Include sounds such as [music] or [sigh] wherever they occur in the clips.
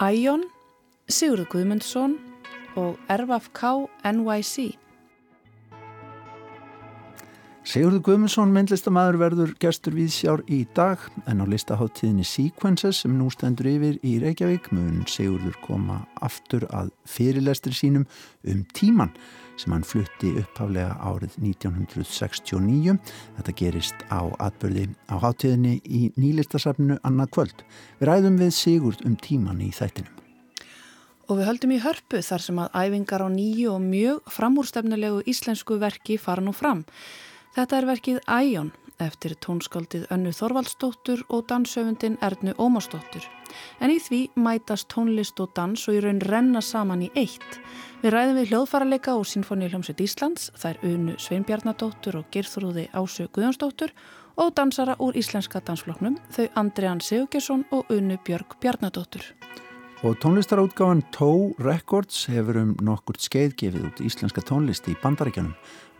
Æjón, Sigurður Guðmundsson og RFK NYC. Sigurður Guðmundsson myndlistamæður verður gestur við sjár í dag en á listaháttíðinni Sequences sem nú stendur yfir í Reykjavík mun Sigurður koma aftur að fyrirlestri sínum um tíman sem hann flutti upphaflega árið 1969. Þetta gerist á atbyrði á háttíðinni í nýlistasafnu annað kvöld. Við ræðum við Sigurd um tíman í þættinum. Og við höldum í hörpu þar sem að æfingar á nýju og mjög framúrstefnulegu íslensku verki fara nú fram. Þetta er verkið Æjón eftir tónskáldið Önnu Þorvaldsdóttur og dansöfundin Ernu Ómarsdóttur. En í því mætast tónlist og dans og í raun renna saman í eitt. Við ræðum við hljóðfaraleika og Sinfoníuljómsveit Íslands, þær Unu Sveinbjarnadóttur og Girþrúði Ásö Guðjónsdóttur og dansara úr íslenska dansfloknum, þau Andriðan Sigurgesson og Unu Björg Bjarnadóttur. Og tónlistarútgáfan Toe Records hefur um nokkurt skeið gefið út íslenska tónlisti í bandaríkjanum.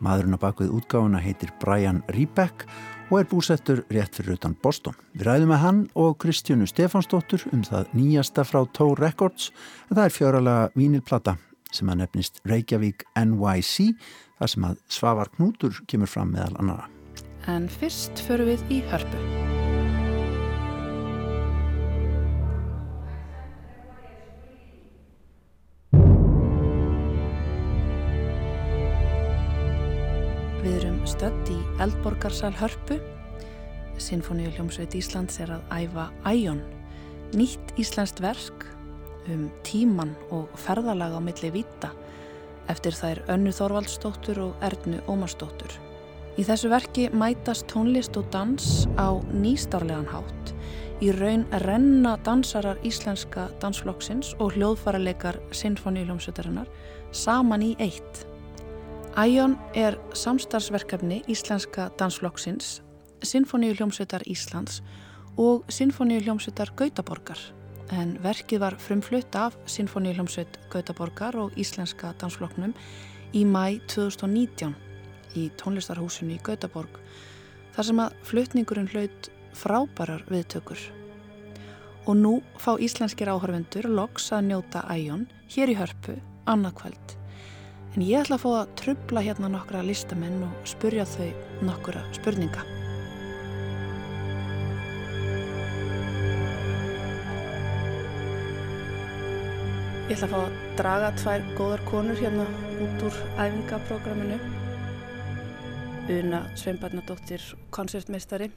Maðurinn á bakvið útgáfana heitir Brian Riebeck og er búsettur rétt fyrir utan Boston. Við ræðum með hann og Kristjánu Stefansdóttur um það nýjasta frá Toe Records en það er fjöralega vínilplata sem að nefnist Reykjavík NYC þar sem að Svavar Knútur kemur fram meðal annara. En fyrst förum við í hörpu. Stödd í Eldborgarsal Hörpu. Sinfoníu hljómsveit Íslands er að æfa Æjón, nýtt íslenskt verk um tíman og ferðalag á milli vita eftir þær Önnu Þorvaldsdóttur og Ernu Ómarsdóttur. Í þessu verki mætast tónlist og dans á nýstarlegan hátt í raun renna dansarar íslenska dansflokksins og hljóðfaraleikar Sinfoníu hljómsveitarinnar saman í eitt. Æjón er samstarfsverkefni Íslenska dansflokksins, Sinfoníu hljómsveitar Íslands og Sinfoníu hljómsveitar Gautaborgar en verkið var frumflutt af Sinfoníu hljómsveit Gautaborgar og Íslenska dansflokknum í mæ 2019 í tónlistarhúsinu í Gautaborg þar sem að flutningurinn hlaut frábærar viðtökur. Og nú fá íslenskir áhörvendur loks að njóta Æjón hér í hörpu annað kvöld. En ég ætla að fá að trubla hérna nokkra listamenn og spurja þau nokkura spurninga. Ég ætla að fá að draga tvær góðar konur hérna út úr æfingaprógraminu. Una Sveinbarnadóttir, koncertmeistari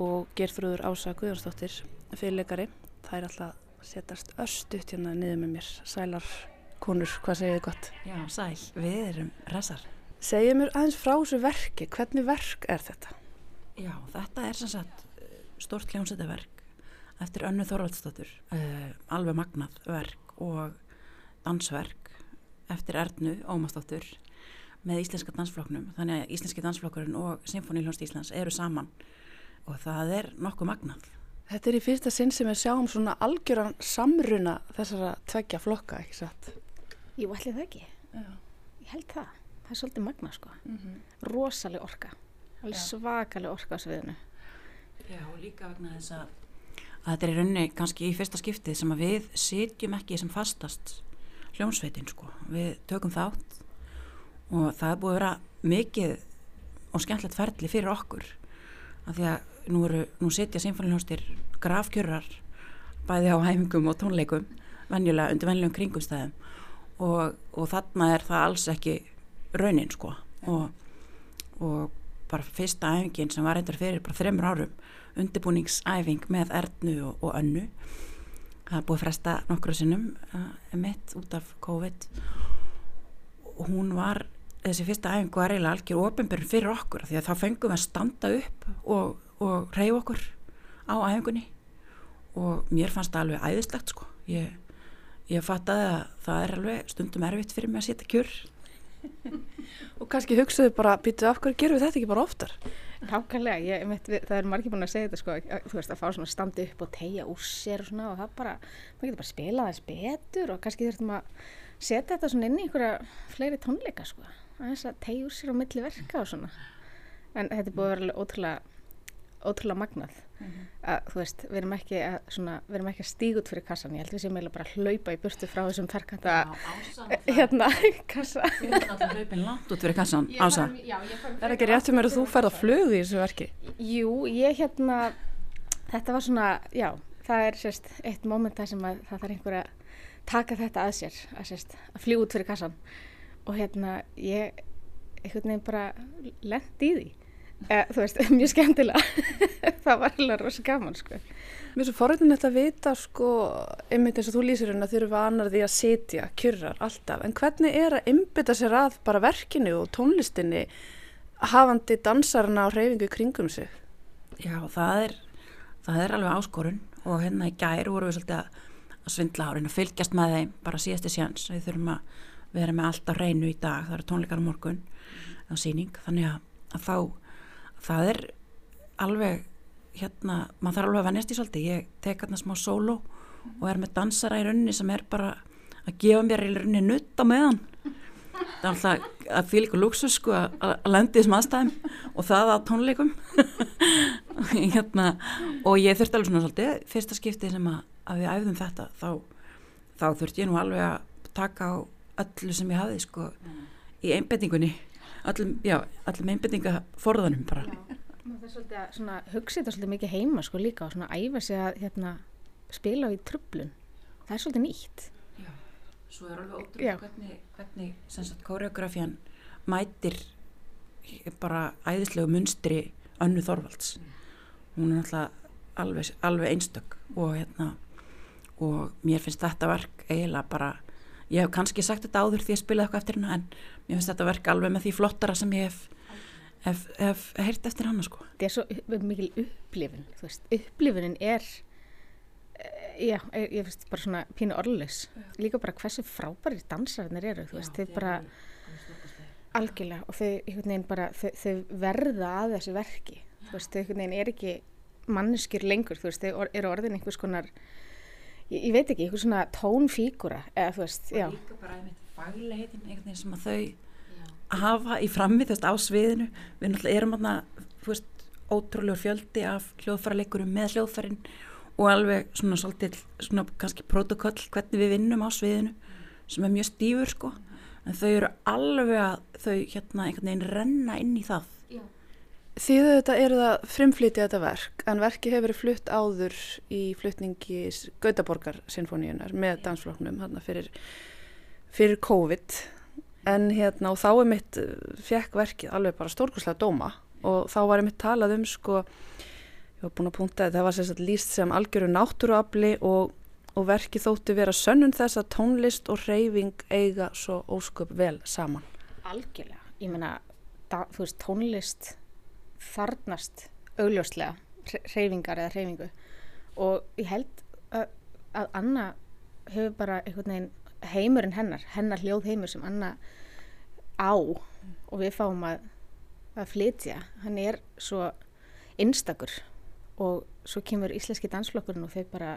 og Gerþrúður Ása Guðjónsdóttir, fyrirleikari. Það er alltaf að setjast östuðt hérna niður með mér. Sælar konur, hvað segir þið gott? Já, sæl, við erum resar. Segja mér aðeins frá þessu verki, hvernig verk er þetta? Já, þetta er sem sagt eh, stort hljómsættaverk eftir Önnu Þorvaldsdóttur, uh, alveg magnað verk og dansverk eftir Ernu Ómastóttur með íslenska dansflokknum. Þannig að íslenski dansflokkurinn og Sinfoníljónst Íslands eru saman og það er nokkuð magnað. Þetta er í fyrsta sinn sem við sjáum svona algjöran samruna þessara tveggja flokka, ekki satt? Jú, ætli það ekki. Já. Ég held það. Það er svolítið magna, sko. Mm -hmm. Rosaleg orka. Alveg svakaleg orka á sviðinu. Já, og líka vegna þess að, að þetta er í rauninni kannski í fyrsta skiptið sem að við sitjum ekki sem fastast hljómsveitin, sko. Við tökum þátt og það er búið að vera mikið og skemmtilegt ferli fyrir okkur. Af því að nú, eru, nú sitja symfóniljónstir grafkjörar bæði á hæfingum og tónleikum venjulega undir venjulegum kringumstæðum og, og þarna er það alls ekki raunin sko. Og, og bara fyrsta æfingin sem var reyndar fyrir bara þreymur árum undirbúningsæfing með Ernu og, og Önnu. Það er búið fresta nokkru sinnum uh, mitt út af COVID. Og hún var þessi fyrsta æfing var eiginlega algjör ofinbjörn fyrir okkur því að þá fengum við að standa upp og, og reyja okkur á æfingunni. Og mér fannst það alveg æðislegt sko. Ég, ég fattaði að það er alveg stundum erfitt fyrir mig að setja kjör [laughs] Og kannski hugsaðu bara, býtuðu af hverju gerum við þetta ekki bara oftar? Nákvæmlega, ég, mitt, við, það er margir búin að segja þetta sko, að, þú veist að fá svona standi upp og tegja úr sér og svona og það bara, maður getur bara að spila þess betur og kannski þurftum að setja þetta svona inn í einhverja fleiri tónleika sko, að þess að tegja úr sér á milli verka og svona, en þetta er búið að vera alveg ótrúlega ótrúlega magnað. Að þú veist, við erum ekki að, svona, við erum ekki að stíga út fyrir kassan ég held við sem eiginlega bara hlaupa í burtu frá þessum ferkanta hérna [laughs] kassa. Þú erum alltaf hlaupin langt út fyrir kassan ása. Er ekki rétt um að þú ferð að flögu í þessu verki? Jú, ég hérna þetta var svona, já, það er sérst eitt moment þar sem að það þarf einhver að taka þetta að sér að, sérst, að fljú út fyrir kassan og hérna ég einhvern veginn bara lendi í því eh, þú veist, [laughs] mjög skemmtilega. [laughs] Það var alveg rosa gaman sko. Mér er svo forröndin þetta að vita sko, einmitt eins og þú lýsir hérna þurfa annar því að sitja, kjurrar, alltaf. En hvernig er að innbytta sér að bara verkinu og tónlistinni hafandi dansarna á hreyfingu í kringum sig? Já, það er, það er alveg áskorun. Og hérna í gær vorum við svolítið að, að svindla árin og fylgjast með þeim bara síðasti sjans. Við þurfum að vera með allt á reynu í dag, það eru tónleikar á morgun á síning, þannig að, að þá, það er alveg hérna, maður þarf alveg að vennjast í svolítið, ég tek hérna smá sóló og er með dansara í rauninni sem er bara að gefa mér í rauninni nutt á meðan. Það er alltaf að fylg og luxus sko að að lenda í þessum aðstæðum og það á tónleikum. [laughs] Hérna, og ég þurfti alveg svona svolítið fyrsta skipti sem að, að við æfðum þetta þá, þá þurfti ég nú alveg að taka á öllu sem ég hafði sko í einbendingunni já, allum einbendinga forðanum bara Það er svolítið að svona, hugsa þetta svolítið mikið heima sko líka og svona æfa sig að hérna, spila í tröflun. Það er svolítið nýtt. Svo er alveg Já. ótrúlega hvernig, hvernig koreografían mætir bara æðislegu munstri önnu Þorvalds. Hún er alltaf alveg, alveg einstök og hérna og mér finnst þetta verk eiginlega bara ég hef kannski sagt þetta áður því að spila eitthvað eftir hérna en mér finnst þetta verk alveg með því flottara sem ég hef, hef, hef heyrt eftir hana sko. Þetta er svo mikil upplifun, þú veist, upplifunin er, eh, já, ég, ég finnst bara svona pínu orðlaus. Líka bara hversu frábæri dansararnir eru, þú veist, þeir bara algjörlega og þau, einhvern veginn bara, þau, þau verða að þessu verki, þú veist, þau einhvern veginn er ekki manneskjur lengur, þú veist, þau eru orðin einhvers konar, ég, ég veit ekki, einhvers svona tónfígura, eða þú veist, já. líka bara einmitt fagleitin einhvern veginn sem að þau hafa í frammi veist á sviðinu. Við náttúrulega erum aðna þú veist ótrúlegur fjöldi af hljóðfæraleikurum með hljóðfærin og alveg svona svolítið svona kannski protokoll hvernig við vinnum á sviðinu sem er mjög stífur sko. En þau eru alveg að þau hérna einhvern veginn renna inn í það Þið þetta eru það frimflýtið þetta verk, en verki hefur verið flutt áður í flutningi Gautaborgar sinfoníunar með dansfloknum hérna fyrir, fyrir COVID. En hérna og þá er mitt fekk verkið alveg bara stórkurslega dóma. Og þá var ég mitt talað um sko, ég var búin að punta þetta, það var sérstaklega líst sem algjöru náttúruafli og, og verkið þótti vera sönnun þess að tónlist og reyfing eiga svo ósköp vel saman. Algjörlega, ég meina, da, þú veist, tónlist þarnast augljóslega reyfingar eða reyfingu og ég held að, að Anna hefur bara einhvern veginn heimurinn hennar, hennar hljóð heimur sem Anna á og við fáum að, að flytja, hann er svo einstakur og svo kemur íslenski dansflokkurinn og þau bara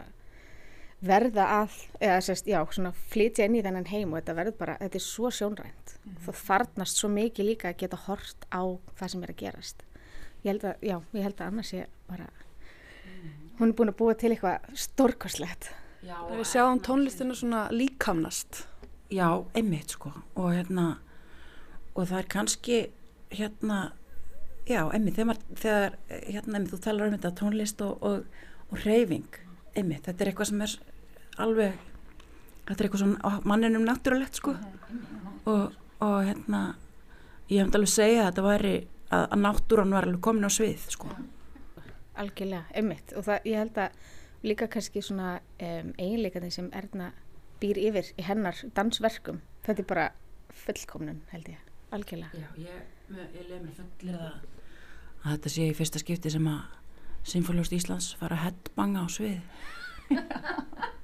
verða að, eða sérst, já, svona flytja inn í þennan heim og þetta verður bara, þetta er svo sjónrænt. Það þarnast svo mikið líka að geta hort á það sem er að gerast ég held að, já, ég held að annars ég bara hún er búin að búa til eitthvað stórkoslegt Við sjáum tónlistina svona líkamnast. Já, einmitt sko. Og hérna og það er kannski hérna já, einmitt, þegar, þegar hérna, einmitt, þú talar um þetta tónlist og, og, og reyfing, einmitt, þetta er eitthvað sem er alveg þetta er eitthvað svona manninum náttúrulegt sko. Og, og hérna ég hefndi alveg segja að þetta væri að, að náttúran var alveg komin á svið sko. Algjörlega, einmitt. Og það, ég held að líka kannski svona um, eiginleikandi sem Erna býr yfir í hennar dansverkum þetta er bara fullkomnun held ég, algjörlega. Já, ég, ég leið mér fullir að, að þetta sé í fyrsta skipti sem að Sinfóljóst Íslands fara að headbanga á svið. [laughs]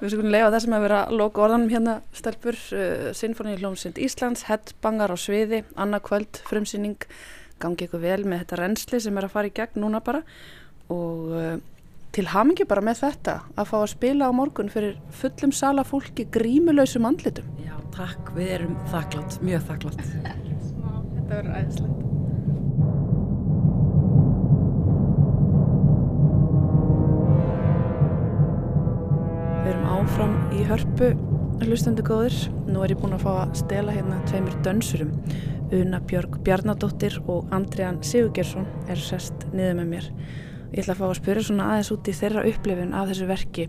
Við skulum leiða þessum að vera loka orðanum hérna stelpur. Uh, Sinfoni Hljómsund Íslands, headbangar á sviði, annað kvöld, frumsýning, gangi ykkur vel með þetta reynsli sem er að fara í gegn núna bara. Og uh, til hamingi bara með þetta að fá að spila á morgun fyrir fullum sala fólki grímulösum andlitum. Já, takk, við erum þakklátt, mjög þakklátt. [laughs] Þetta verður æðislegt hörpu hlustendu góður. Nú er ég búin að fá að stela hérna tveimur dönsurum. Una Björg Bjarnadóttir og Andriðan Sigurgjersson er sest niður með mér. Ég ætla að fá að spyrja svona aðeins út í þeirra upplifin af þessu verki,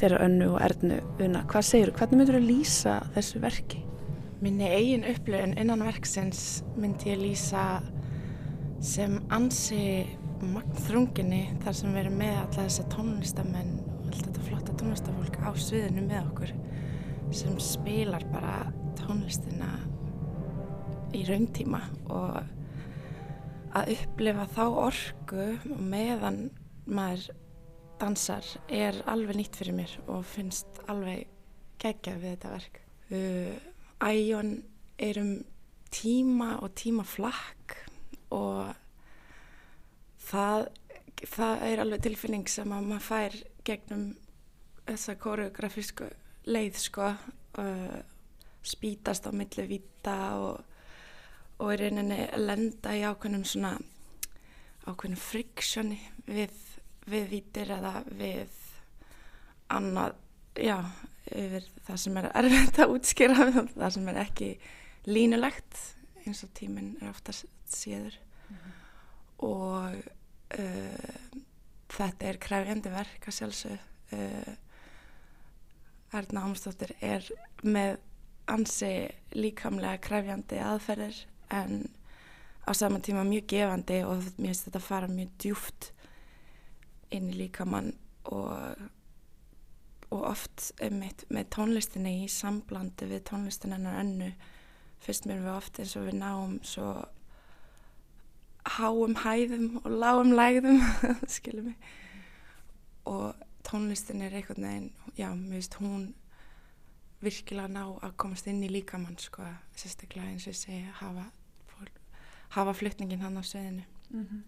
þeirra önnu og ernu. Una, hvað segir þú? Hvernig myndur þú að lýsa þessu verki? Minni eigin upplifin innan verksins myndi ég lýsa sem ansi magnþrunginni þar sem við erum með alla þessa tónlistamenn og allt þetta flotta tónlistafólk á sviðinu með okkur sem spilar bara tónlistina í rauntíma og að upplifa þá orgu og meðan maður dansar er alveg nýtt fyrir mér og finnst alveg geggjað við þetta verk. Uh, Æjón er um tíma og tímaflakk og það, það er alveg tilfinning sem að maður fær gegnum þessa koreografísku leið sko uh, spítast á milli vita og, og í rauninni lenda í ákveðnum svona ákveðnum friksjóni við, við vítir eða við annað, já yfir það sem er erfitt að útskýra [laughs] það sem er ekki línulegt eins og tíminn er ofta séður mm -hmm. og uh, þetta er kræfjandi verk að sjálfsög uh, Erna Ámstóttir er með ansi líkamlega kræfjandi aðferðir en á saman tíma mjög gefandi og mér finnst þetta að fara mjög djúft inn í líkamann og, og oft með, með tónlistinni í samblandi við tónlistin ennar önnu fyrst mér við oft eins og við náum svo háum hæðum og lágum lægðum [laughs] skilum mig. Og tónlistin er einhvern veginn já, mér finnst hún virkilega ná að komast inn í líkamann sko, sérstaklega eins og ég segi hafa, hafa flytningin hann á sveðinu mm -hmm.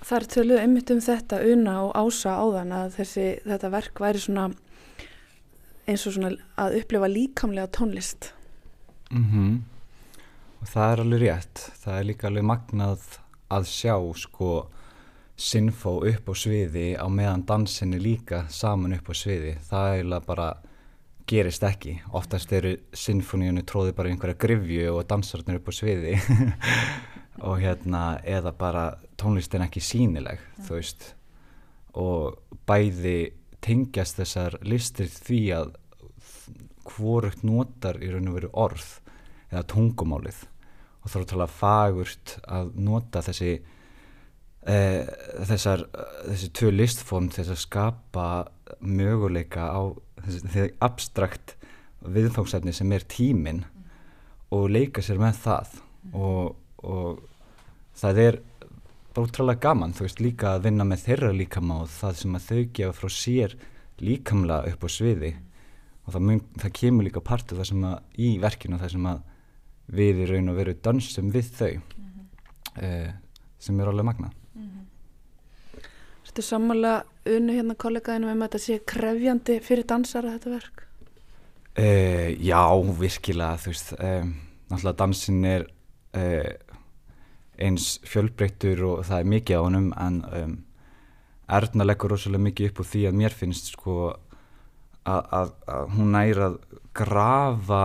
Það er töluð einmitt um þetta una og ása áðan að þessi, þetta verk væri svona eins og svona að upplifa líkamlega tónlist. Mhm. Mm og það er alveg rétt. Það er líka alveg magnað að sjá sko sinfó upp á sviði á meðan dansinni líka saman upp á sviði. Það eiginlega bara gerist ekki. Oftast eru sinfoníunni tróði bara einhverja grifju og dansarnir upp á sviði. [laughs] Og hérna eða bara tónlistin ekki sínileg ja. þú veist. Og bæði tengjast þessar listir því að hvorugt notar í raun og veru orð eða tungumálið. Og þá er það talað fagurt að nota þessi þessar þessi tvö listform þess að skapa möguleika á þessi, abstrakt viðfangsefni sem er tímin mm. og leika sér með það mm. og, og það er bróttralega gaman þú veist líka að vinna með þeirra líkama og það sem að þau gefa frá sér líkamlega upp á sviði mm. og það, mun, það kemur líka partu það sem að í verkinu það sem að við í raun og veru dansum við þau -hmm. uh, sem er alveg magna mm -hmm. Þetta er sammála unnu hérna kollegaðinu um að þetta sé krefjandi fyrir dansara þetta verk? Uh, já, virkilega þú veist, um, náttúrulega dansin er uh, eins fjölbreyttur og það er mikið á honum en um, Erna leggur rosalega mikið upp úr því að mér finnst sko að, að, að hún næra að grafa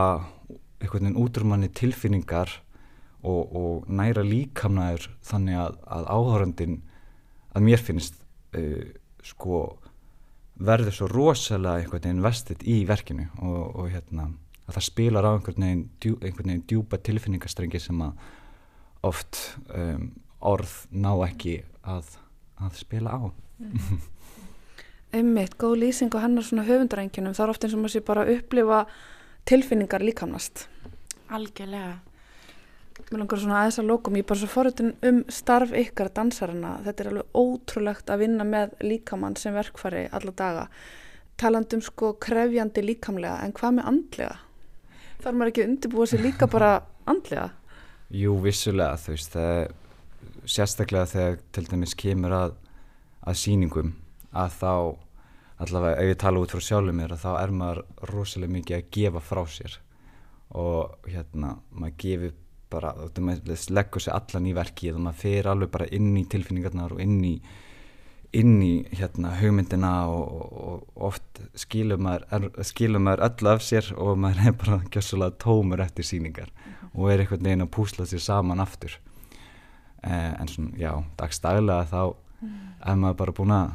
einhvern veginn útrumanni tilfinningar og, og næra líkamnaður þannig að, að áhörandin að mér finnst uh, sko verður svo rosalega einhvern veginn vestið í verkinu og, og hérna að það spilar á einhvern veginn, djú, einhvern veginn djúpa tilfinningastrengi sem að oft um, orð ná ekki að, að spila á mm. [laughs] Einmitt, góð lýsing og hennar svona höfundarengjunum þá er oft eins og maður sé bara að upplifa tilfinningar líkamnast Algjörlega. Mér langar svona aðeins að lókum, ég er bara svo forutinn um starf ykkar dansarana. Þetta er alveg ótrúlegt að vinna með líkamann sem verkfari alla daga. Talandum sko krefjandi líkamlega, en hvað með andlega? Þarf maður ekki að undirbúa sér líka bara [laughs] andlega? Jú, vissulega, þú veist, það er sérstaklega þegar til dæmis kemur að, að síningum að þá, allavega ef ég tala út frá sjálfum mér, að þá er maður rosalega mikið að gefa frá sér og hérna maður gefur bara, maður leggur sér allan í verkið og maður fer alveg bara inn í tilfinningarnar og inn í inn í hérna hugmyndina og, og oft skilur maður, skilur maður öll af sér og maður er bara gjössulega tómur eftir síningar -hmm. og er einhvern veginn að púsla sér saman aftur eh, en svona, já, dagstaglega þá -hmm. er maður bara búin að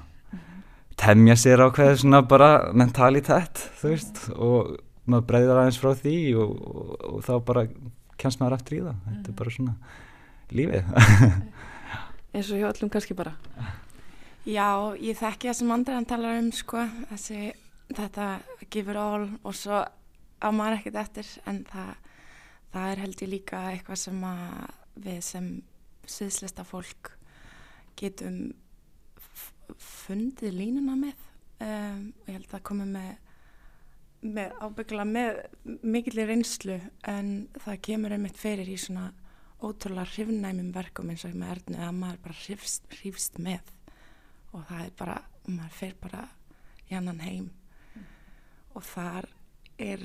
temja sér á hvað svona bara mentalitet, þú veist og maður breyðar aðeins frá því og, og, og þá bara kemst maður aftur í það, þetta er bara svona lífið. [laughs] Eins og hjá öllum kannski bara. Já, ég þekki það sem andriðan talar um sko, þessi, þetta gefur all og svo á maður ekkert eftir en það, það er held ég líka eitthvað sem við sem sviðslista fólk getum fundið línuna með. Um, og ég held að með, með ábyggla með mikillir reynslu en það kemur einmitt fyrir í svona ótrúlega hrifnæmum verkum eins og með erðinu að maður bara hrifst, hrifst með og það er bara, maður fer bara í annan heim mm. og þar er,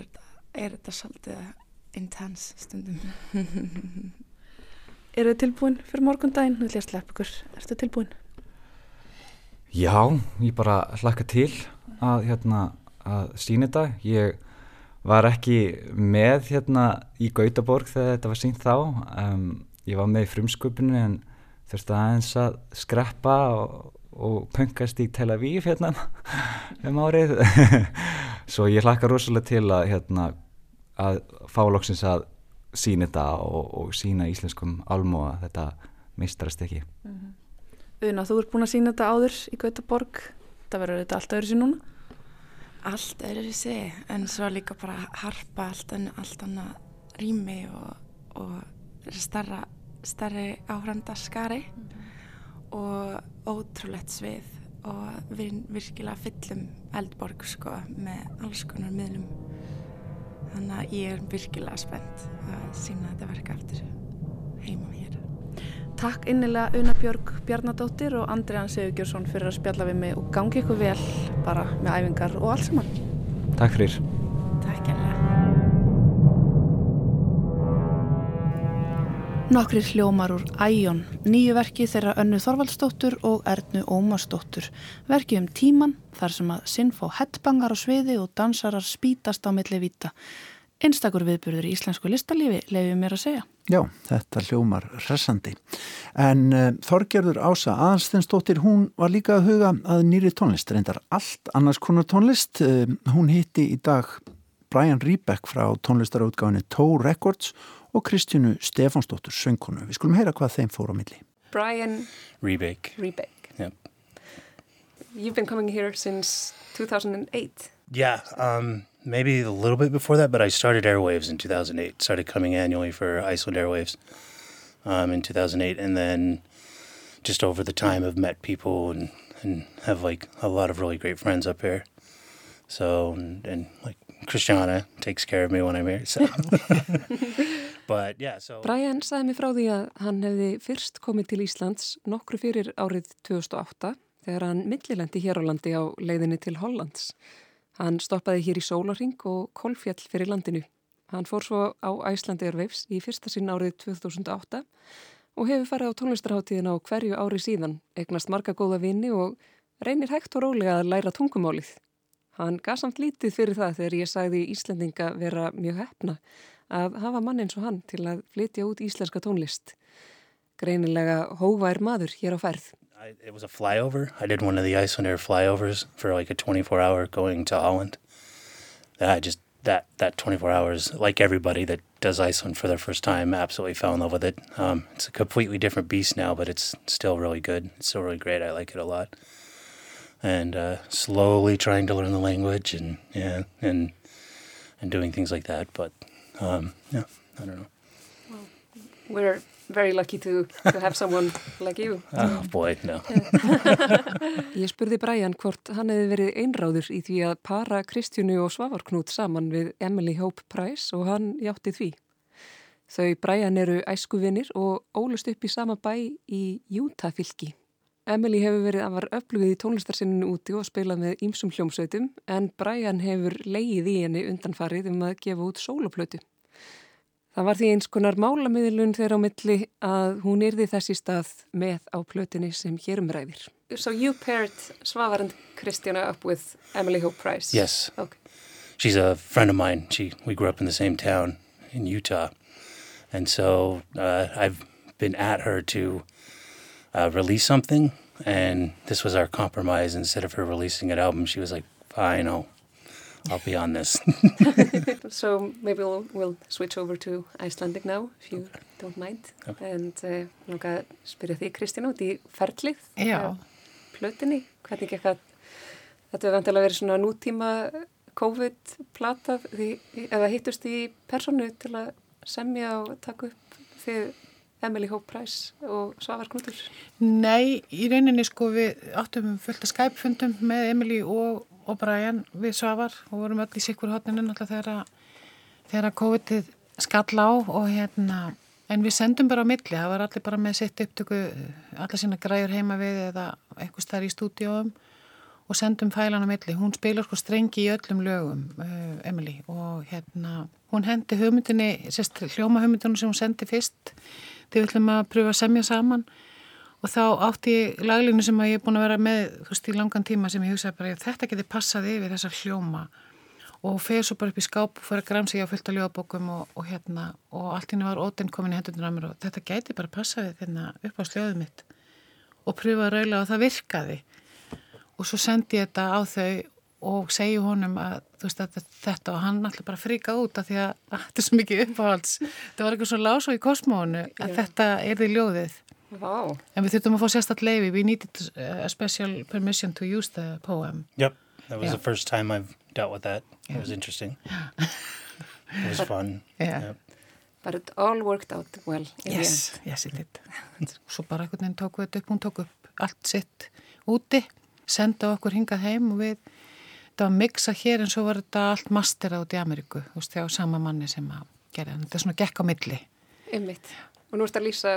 er þetta svolítið intens stundum [laughs] Er þið tilbúin fyrir morgundaginn? Þú ætlum að slepp ykkur, er þetta tilbúin? Já, ég bara hlakka til að, hérna, að sína þetta. Ég var ekki með hérna í Gautaborg þegar þetta var sínt þá. Um, ég var með í frumsköpunni en þurfti aðeins að skreppa og og pöngast í Tel Aviv hérna um árið. [laughs] Svo ég hlakka rosalega til að hérna að fá loksins að sína þetta og, og sína íslenskum almóa þetta mistrast ekki. Mm -hmm. Una, þú ert búin að sína þetta áður í Gautaborg. Það verður þetta allt öðru sér núna? Allt öðru sér en svo líka bara harpa allt, allt annað rými og, og starra, starri áhranda skari mm og ótrúlegt svið og við virkilega fyllum eldborg sko með alls konar miðlum. Þannig að ég er virkilega spennt að sína þetta verka eftir heima hér Takk innilega Una Björg Bjarnadóttir og Andriðan Sigurgjörsson fyrir að spjalla við mig og gangi ykkur vel bara með æfingar og allt saman Takk fyrir Takk enlega Nokkrir hljómar úr Æjón, nýju verki þeirra Önnu Þorvaldsdóttur og Ernu Ómarsdóttur. Verki um tíman þar sem að sinnfá hettbangar á sviði og dansarar spítast á milli vita. Einstakur viðburður í íslensku listalífi lefið mér að segja. Já, þetta hljómar resandi. En uh, Þorgerður Ása Aðalstensdóttir, hún var líka að huga að nýri tónlist, reyndar allt annars konar tónlist. Uh, hún hitti í dag Brian Riebeck frá tónlistarútgáðinu Toe Records og Kristjánu Stefánsdóttur söngkonu. Við skulum heyra hvað þeim fór á milli. Brian Rebeck. Rebeck. Yep. You've been coming here since 2008. Yeah, um, maybe a little bit before that, but I started Airwaves in 2008. Started coming annually for Iceland Airwaves um, in 2008, and then just over the time I've met people and, and have like a lot of really great friends up here. So, and, and like Christiana takes care of me when I'm here, so... [laughs] But, yeah, so... Brian sagði mig frá því að hann hefði fyrst komið til Íslands nokkru fyrir árið 2008 þegar hann millilendi hér á landi á leiðinni til Hollands. Hann stoppaði hér í sólaring og kolfjall fyrir landinu. Hann fór svo á Æslandi Airwaves í fyrsta sinn árið 2008 og hefur farið á tónlistarháttíðin á hverju ári síðan, eignast marga góða vini og reynir hægt og rólega að læra tungumálið. Hann gaf samt lítið fyrir það þegar ég sagði Íslandinga vera mjög hefna að hafa mann eins og hann til að flytja út íslenska tónlist. Greinilega hóvær maður hér á ferð. It was a flyover. I did one of the Icelandair flyovers for like a 24 hour going to Holland. I just, that, that 24 hours, like everybody that does Iceland for their first time, absolutely fell in love with it. Um, it's a completely different beast now, but it's still really good. It's still really great. I like it a lot. And uh, slowly trying to learn the language and yeah, and and doing things like that. But um, yeah, I don't know. Well, we're very lucky to, to have someone like you. Oh boy, no. [laughs] Ég spurði Brian hvort hann hefði verið einráður í því að para Kristjánu og Svavarknút saman við Emily Hope Price og hann hjátti því. Þau Brian eru æskuvinir og ólust upp í sama bæ í Utah fylki. Emily hefur verið að var öflugið í tónlistarsinninu úti og spilað með ýmsum hljómsveitum en Brian hefur leið í henni undanfarið um að gefa út sóloplötu. Það var því eins konar málamiðlun þeirra á milli að hún yrði þessi stað með á plötinni sem hérum ræðir. so you paired Svavar and Christiana up with Emily Hope Price? Yes. Okay. She's a friend of mine. She we grew up in the same town in Utah, and so uh, I've been at her to uh, release something, and this was our compromise. Instead of her releasing an album, she was like, "Fine, I'll I'll be on this." [laughs] so maybe we'll, we'll switch over to Icelandic now, if you okay. don't mind. Okay. And uh, langa að spyrja því Kristín út í ferlið. Já. Plötinni, hvernig ekki að þetta hefur vantilega verið svona nútíma COVID-plata eða hittust í personu til að semja og taka upp því Emily Hope Price og Svavar Knútur? Nei, í rauninni sko við áttum fullt að Skype-fundum með Emily og, og Brian við Svavar og vorum öll í sikkur hotninu náttúrulega þegar að COVID-ið skall á og hérna en við sendum bara á milli, það var allir bara með sitt upptöku, allar sína græur heima við eða eitthvað starf í stúdíóum og sendum fælan á milli. Hún spilur sko strengi í öllum lögum uh, Emily og hérna hún hendi hugmyndinni, sérst hljóma hugmyndinu sem hún sendi fyrst. Þegar við ætlum að pröfa að semja saman og þá átti ég laglinu sem að ég er búin að vera með þú veist í langan tíma sem ég hugsaði bara þetta geti passað yfir þessar hljóma. Og fer svo bara upp í skáp og fyrir að gramsa ég á fullt af ljóðbókum og, og hérna. Og allt hérna var ótinn komin í hendunum á mér og þetta geti bara passaði þérna upp á sljóðum mitt. Og pröfa að raula og það virkaði. Og svo sendi ég þetta á þau og segju honum að veist, þetta og hann alltaf bara fríka út af því að [laughs] þetta er svo mikið uppáhalds. Það var eitthvað svo lás og í kosmónu að yeah. þetta er því ljóðið wow. en við þurftum að fá sérstaklega leiði we needed a special permission to use the poem. Yep, that was yeah. the first time I've dealt with that. Yeah. it was interesting. [laughs] It was fun. yep. But it all worked out well Yes, yes it did. [laughs] Svo bara einhvern veginn tóku þetta upp. Hún tóku upp allt sitt úti senda okkur hingað heim og við þetta var mixa hér en svo var þetta allt mastera út í Ameríku, þú veist, þjá sama manni sem að gera, þetta er svona gekk á milli. Ymmitt, og nú ert að lýsa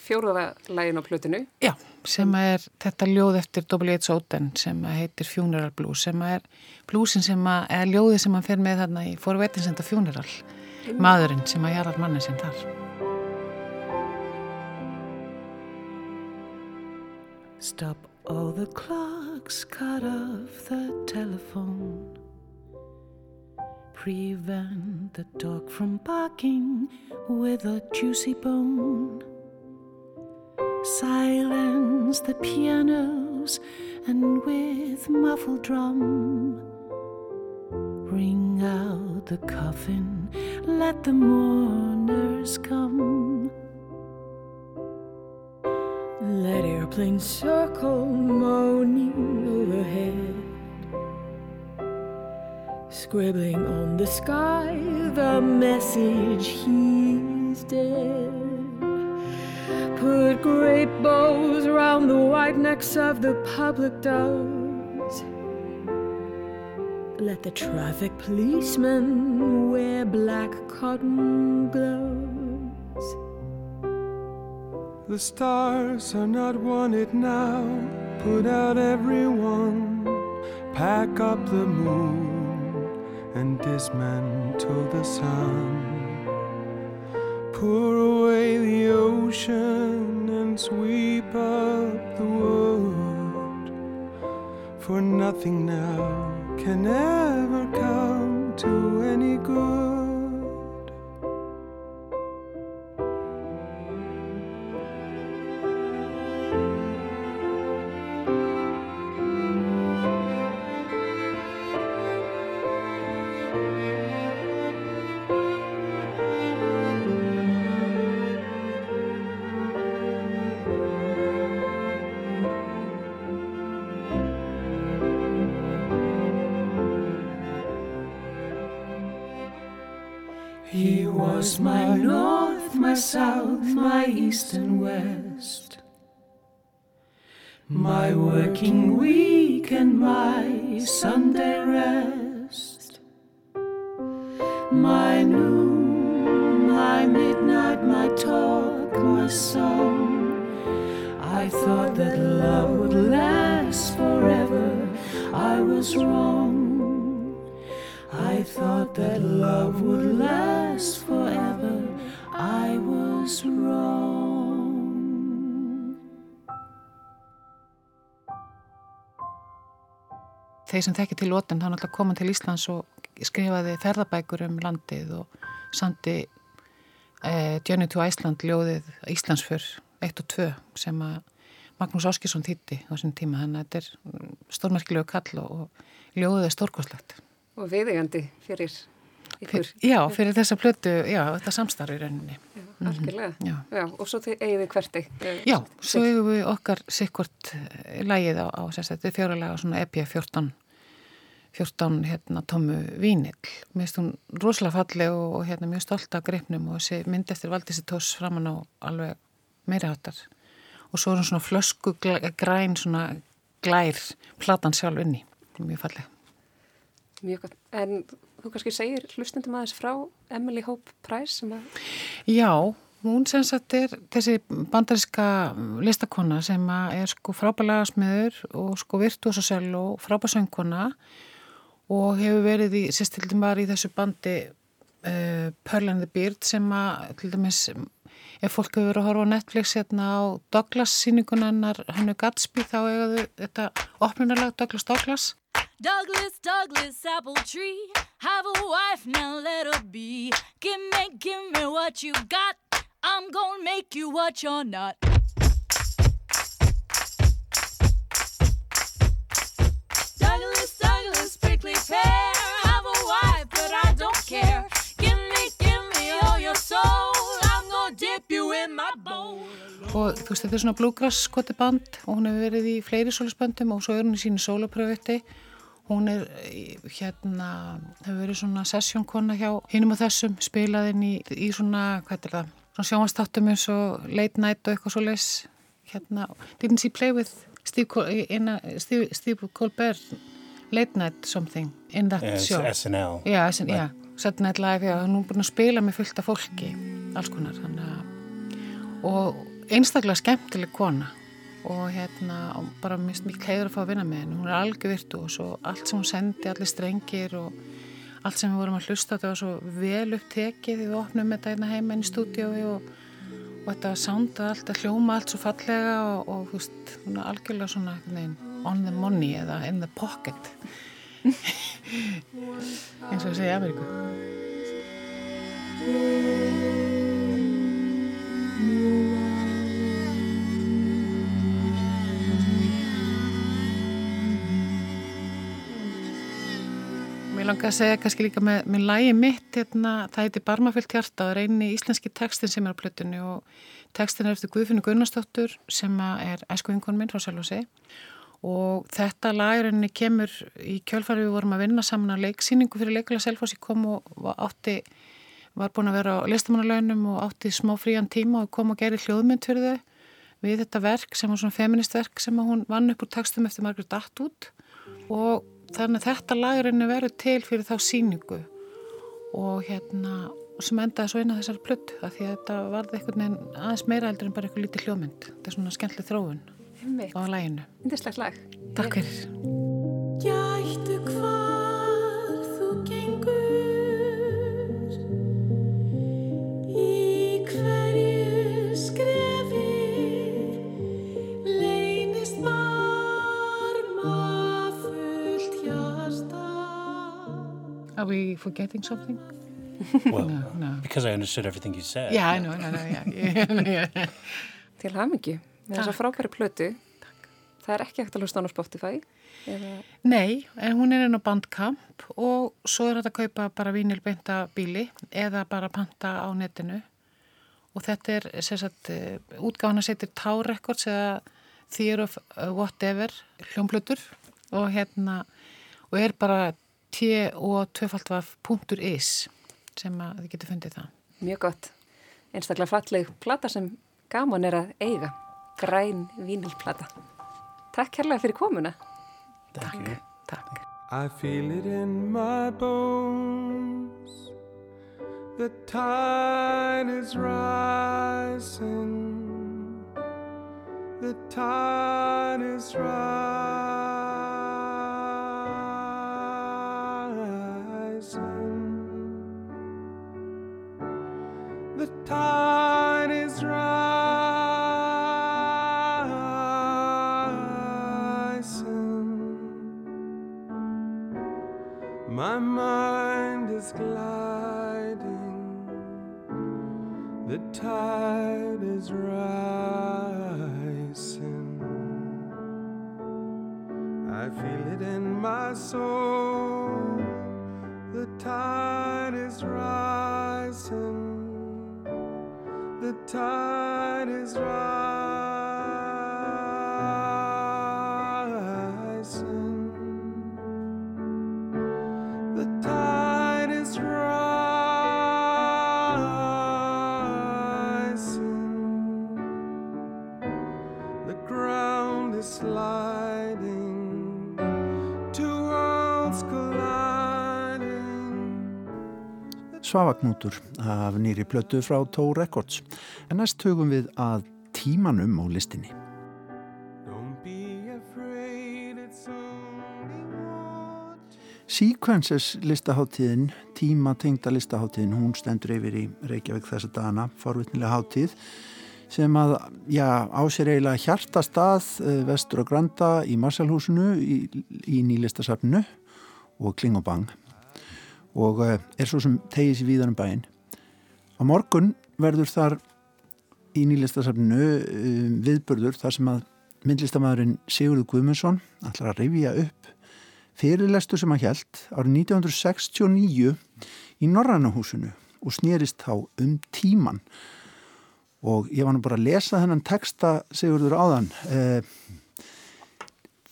fjóruða lægin á plötinu Já, sem er þetta ljóð eftir W.H. Oden sem heitir Funeral Blues, sem er blúsin sem að, eða ljóði sem að fer með þarna í forvetinsenda funeral mm. maðurinn sem að jarar manni sem þar Stop all the clocks, cut off the telephone. Prevent the dog from barking with a juicy bone. Silence the pianos and with muffled drum. Ring out the coffin, let the mourners come. Let airplanes circle, moaning overhead. Scribbling on the sky the message he's dead. Put great bows around the white necks of the public doves. Let the traffic policemen wear black cotton gloves. The stars are not wanted now. Put out everyone. Pack up the moon and dismantle the sun. Pour away the ocean and sweep up the wood. For nothing now can ever come to any good. East and west. My working week and my Sunday rest. My noon, my midnight, my talk, my song. I thought that love would last forever. I was wrong. I thought that love would last forever. I was wrong. Þeir sem tekki til Lóten, hann alltaf koma til Íslands og skrifaði ferðabækur um landið og sandi eh, Journey to Iceland ljóðið Íslandsför 1 og 2 sem að Magnús Áskísson þýtti á þessum tíma. Þannig að þetta er stórmerkilegu kall og ljóðið er stórkoslegt Og viðegandi fyrir ykkur. Fyr, Já, fyrir þessa plötu, já, þetta samstarfi rauninni. Já, algjörlega. Mm -hmm. já. já, og svo eigið hverti Já, svo eigum við okkar sikkort eh, lægið á, á þetta fjóralega svona EP 14 14 hérna tómu vínill. Mér finnst hún rosalega falleg og, og hérna mjög stolt af greipnum og þessi mynd eftir Valdísi Tós framann á alveg meira hátar og svo er hún svona flösku græn svona glær platan sjálf inni. Mjög falleg Mjög gott, en þú kannski segir hlustundum aðeins frá Emily Hope Price sem að Já, hún sem sagt er þessi bandariska listakonna sem er sko frábælega smiður og sko virtuosasell og frábærsöngkonna og hefur verið í, sérstildum var í þessu bandi uh, Pearl and the Beard sem að, til dæmis, ef fólk hefur verið að horfa á Netflix hérna á Douglas síningunannar, hannu Gatsby, þá eigaðu þetta opnunarlag Douglas Douglas. Douglas, Douglas, apple tree, have a wife, now let her be. Give me, give me what you got, I'm gonna make you what you're not. prickly pear. Have a wife, but I don't care. Give me, give me all your soul. I'm gonna dip you in my bowl. Og þú veist, þetta er svona bluegrass skoti band og hún hefur verið í fleiri solisböndum og svo er hún í sínu solopröfetti. Hún er hérna, hefur verið svona sessjónkonna hjá hinnum og þessum, spilaðinn í, í svona, hvað er það, svona sjónvastáttum eins og late night og eitthvað svo leis. Hérna, didn't she play with Steve, Col Steve, Steve Colbert late night something in that yeah, show? SNL já, SN, right. Saturday Night Live já, hún er búin að spila með fullt af fólki alls konar hana, og einstaklega skemmtileg kona og hérna bara mikið heiður að fá að vinna með henni. Hún er algjör virtu og allt sem hún sendi allir strengir og allt sem við vorum að hlusta þetta var svo vel upptekið. Við opnum þetta hérna heima inn í stúdiói og, og þetta sounda allt að hljóma allt svo fallega og, og þú veist, hún er algjörlega svona nein on the money eða in the pocket. [laughs] Eins og að segja Ameríku Mér langar að segja kannski líka með, með lægi mitt hérna, það heiti Barmafyllt hjarta og er eini íslenski tekstin sem er á plötunni og tekstin er eftir Guðfinnu Gunnarsdóttur sem er æskuvingon minn frá Sjálfósi og þetta lagurinn kemur í kjölfari við vorum að vinna saman að leiksýningu fyrir leikula Selfossi kom og átti var búin að vera á listamannalaunum og átti smá frían tíma og kom og gerði hljóðmynd fyrir þau við þetta verk sem var svona feministverk sem hún vann upp úr tekstum eftir Margaret Atwood og þannig að þetta lagurinn er verið til fyrir þá síningu og hérna sem endaði svo á þessar plutt af því að þetta varði veginn aðeins meira eldur en bara eitthvað lítið hljóðmynd þetta er svona skemmtileg þróun á læginu. Indislegt lag. Takk fyrir. Forgetting something? Well, no, no. because I understood everything you said. Yeah, I know, no, no, yeah. [laughs] Til hamingi með þessa frábæri plötu Takk. það er ekki ekkert að hlusta á Spotify eða... Nei, en hún er inn á bandkamp og svo er þetta að kaupa bara vínilbeinta bíli eða bara panta á netinu og þetta er sagt, eh, útgáðan að setja Tau Records eða Theory of uh, Whatever hljómblutur og hérna og er bara t og tvefaldvaf.is sem að þið getur fundið það Mjög gott, einstaklega falleg plata sem gaman er að eiga græn vínilplata. Takk kærlega fyrir komuna. Takk. Takk. I feel it in my bones The tide is rising The tide is rising tide is rising. My mind is gliding, the tide is rising. I feel it in my soul, the tide is rising, the tide is rising. Svavagnútur af nýri plötu frá Tó Records. En næst hugum við að tímanum á listinni. Sequences listaháttíðin, tíma tengda listaháttíðin, hún stendur yfir í Reykjavík þessa dagana, forvitnilega háttíð sem að, já, á sér eiginlega hjartastað eh, vestur á Granda í Marsalhúsinu í, í nýlistasafninu og Klingobang og eh, er svo sem tegis í víðanum bæinn. Á morgun verður þar í nýlistasafninu um, viðburður þar sem að myndlistamæðurinn Sigurður Guðmundsson ætlar að rifja upp fyrirlestu sem hann held árið 1969 í Norrannahúsinu og snýrist þá um tíman og ég var nú bara að lesa þennan texta Sigurður áðan eh,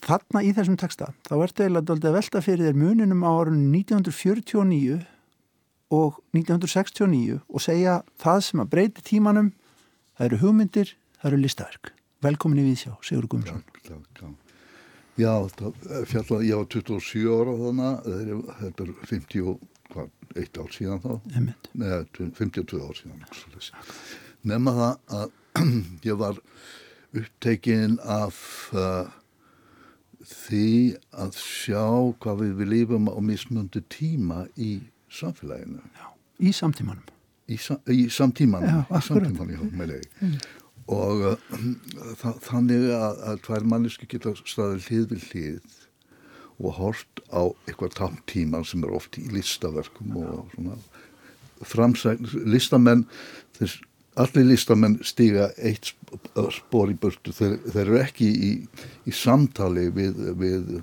þarna í þessum texta þá ertu eiginlega að velta fyrir þér muninum á árunum 1949 og 1969 og segja það sem að breyti tímanum það eru hugmyndir, það eru listaverk velkomin í Víðsjá, Sigurður Guðmundsson Já, það fjalla, ég var 27 ára þannig, þetta er 50 og hvað, eitt ár síðan þá. Nei, 52 ár síðan. Nefna það að [clears throat] ég var upptekinn af uh, því að sjá hvað við við lífum á mismundu tíma í samfélaginu. Já, í samtímanum. Í, sa í samtímanum, Já, samtímanum, já, með leið. Og uh, þa þannig að, að tvær manneski geta staðið hlið við hlið og hort á eitthvað támtíma sem er oft í listaverkum og svona framsækn, listamenn, þess, allir listamenn stiga eitt sp- spor í burtu, þeir, þeir eru ekki í, í samtali við, við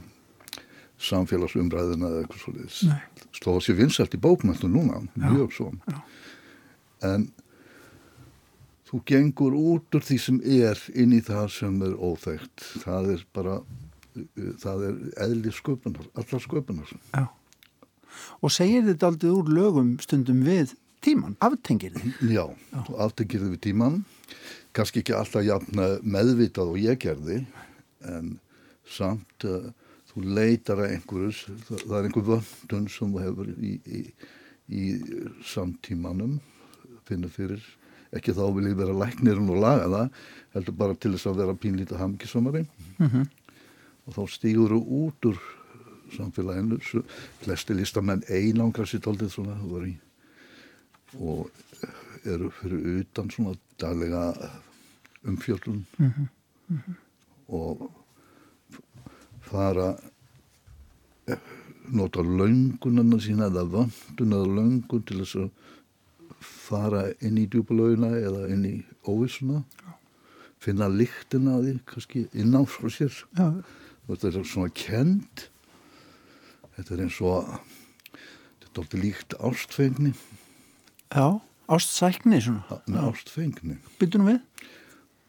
samfélagsumræðina eða eitthvað svo Nei. Slóða sér vinsælt í bókmöntu núna, mjög svo. En þú gengur út úr því sem er inn í það sem er óþægt. Það er bara, það er eðli sköpunar, allar sköpunar. Já. Og segir þetta aldrei úr lögum stundum við tíman, aftengir þið. Já, þú aftengir þið við tíman, kannski ekki alltaf jafn meðvitað og ég gerði, en samt uh, þú leitar að einhverjus, það, það er einhver vöndun sem þú hefur í, í, í samtímanum, finnur fyrir, ekki þá vil ég vera læknirinn og laga það, heldur bara til þess að vera pínlítið hamngisamari Mhm. og þá stígur þú út úr samfélaginu, flesti listamenn einangra sitt aldrei svona, þú var í og eru fyrir utan svona daglega umfjöldun Mhm, mhm. og fara eh, nota löngunarna sína eða vöndun eða löngun til þess að fara inn í djúpalaugina eða inn í óvissuna. Finna lyktina af því kannski inná frá sér. Já. þetta er svona kend þetta er eins og þetta er dálítið líkt ástfengni Já, ástsækni svona. með ástfengni Byttunum við?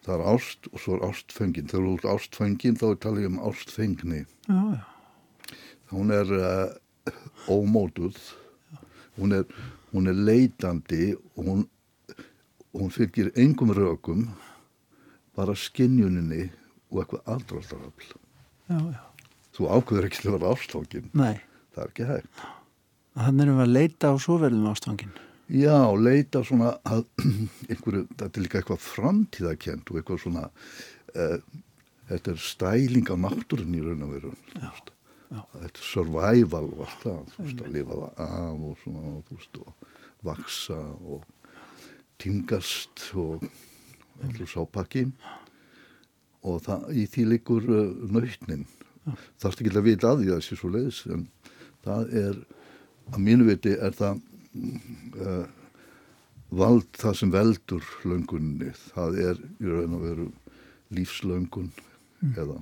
það er ást og svo er ástfengin þegar þú ert ástfengin þá er talið um ástfengni Já, já. hún er uh, ómótuð hún er, hún er leitandi og hún, hún fylgir engum rökum bara skinjuninni og eitthvað aðdraldarafl Já, já. þú ákveður ekki til að vera ástfangin Nei. það er ekki hægt Þannig erum við að leita og svo verðum við ástfangin. Já, leita svona að [clears throat] einhverju, þetta er líka eitthvað framtíðakent og eitthvað svona uh, þetta er stæling á náttúrun í raun og veru. Þetta er survival og allt það, þú veist, að lifa það af og svona, þú veist, og vaksa og tingast og allur sápakki og það, í því líkur uh, nautnin. Þarfst ekki að vita að því að það sé svo leiðis en það er að mínu viti er það uh, vald það sem veldur löngunni það er í raun og veru lífslöngun Mm. eða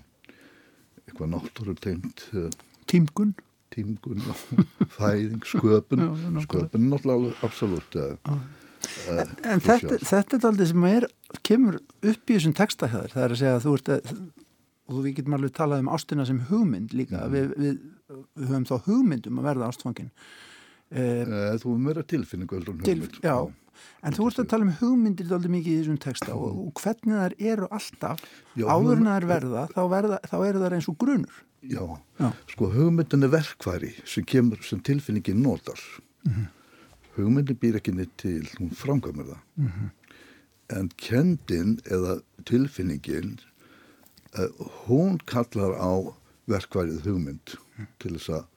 eitthvað náttúru tengt uh, Tímgun? tímgun, já, [laughs] fæðing, sköpun Já, sköpun er náttúrulega absolutt uh, uh, En þetta, þetta er aldrei sem er, kemur upp í þessum texta hjá þér. Það er að segja að þú ert að, og við getum alveg talað um ástina sem hugmynd líka. Mhm. Við, við, við höfum þá hugmynd um að verða ástfangin. Uh, þú er meira tilfinningu heldur en til, hugmynd, já, en þú ert að tala um hugmyndir aldrei mikið í þessum texta og, og hvernig þær eru alltaf Já, áður en þær verða, þá, verða, þá eru þær eins og grunur. Já, Já. sko hugmyndin er verkværi sem kemur sem tilfinningin notar. Mhm. Hugmyndin býr ekki neitt til, hún framkvæmur það. Mhm. En kendin eða tilfinningin, uh, hún kallar á verkværið hugmynd til þess að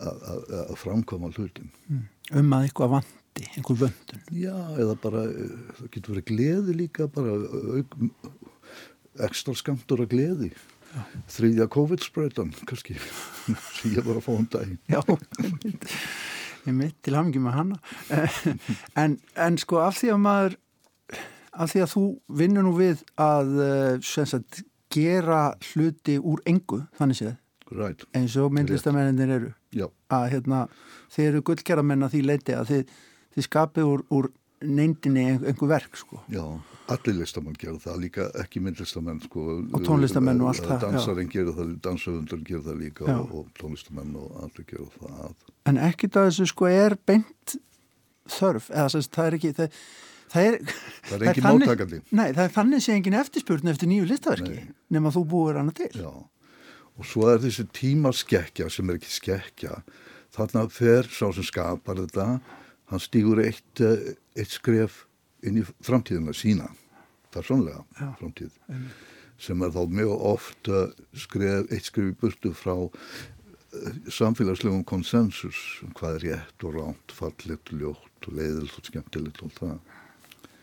að- að að framkvæma hlutin. Um að eitthvað vandi, einhver vöndun. Já, eða bara, uh, það getur verið gleði líka, bara auk, ekstra skamtur af gleði. Þriðja COVID-spröytan, kannski, [laughs] sem ég var að fá um daginn. Já, ég mitt til hamingi með hana. En, en sko af því að maður, af því að þú vinnur nú við að eh, sagt, gera hluti úr engu, þannig séð, Right. eins og myndlistamennir eru. Já. Að hérna, þeir eru gullkeramenn að því leiti að þið, þið skapið úr, úr neindinni einhver verk, sko. Já, allir listamann gera það líka, ekki myndlistamenn sko. Og tónlistamenn og allt það. Dansarinn gera það, dansöfundur gera það líka Já. og, og tónlistamenn og allir gera það. En ekkit að þessu sko er beint þörf, eða sagt, það er ekki, það, það er... Það er engin þannig- móttakandi. Nei, það er þannig sé engin eftirspurn eftir nýju listaverki, nema þú búir hana til. Já, og svo er þessi tímaskekkja sem er ekki skekkja. Þarna fer sá sem skapar þetta, hann stígur eitt, eh, eitt skref inn í framtíðina sína, persónlega Já. framtíð, Einmitt. sem er þá mjög oft eh, skref, eitt skref í burtu frá eh, samfélagslegum konsensus um hvað er rétt og ránt, fallit, ljótt og leiðilegt og skemmtilegt og það.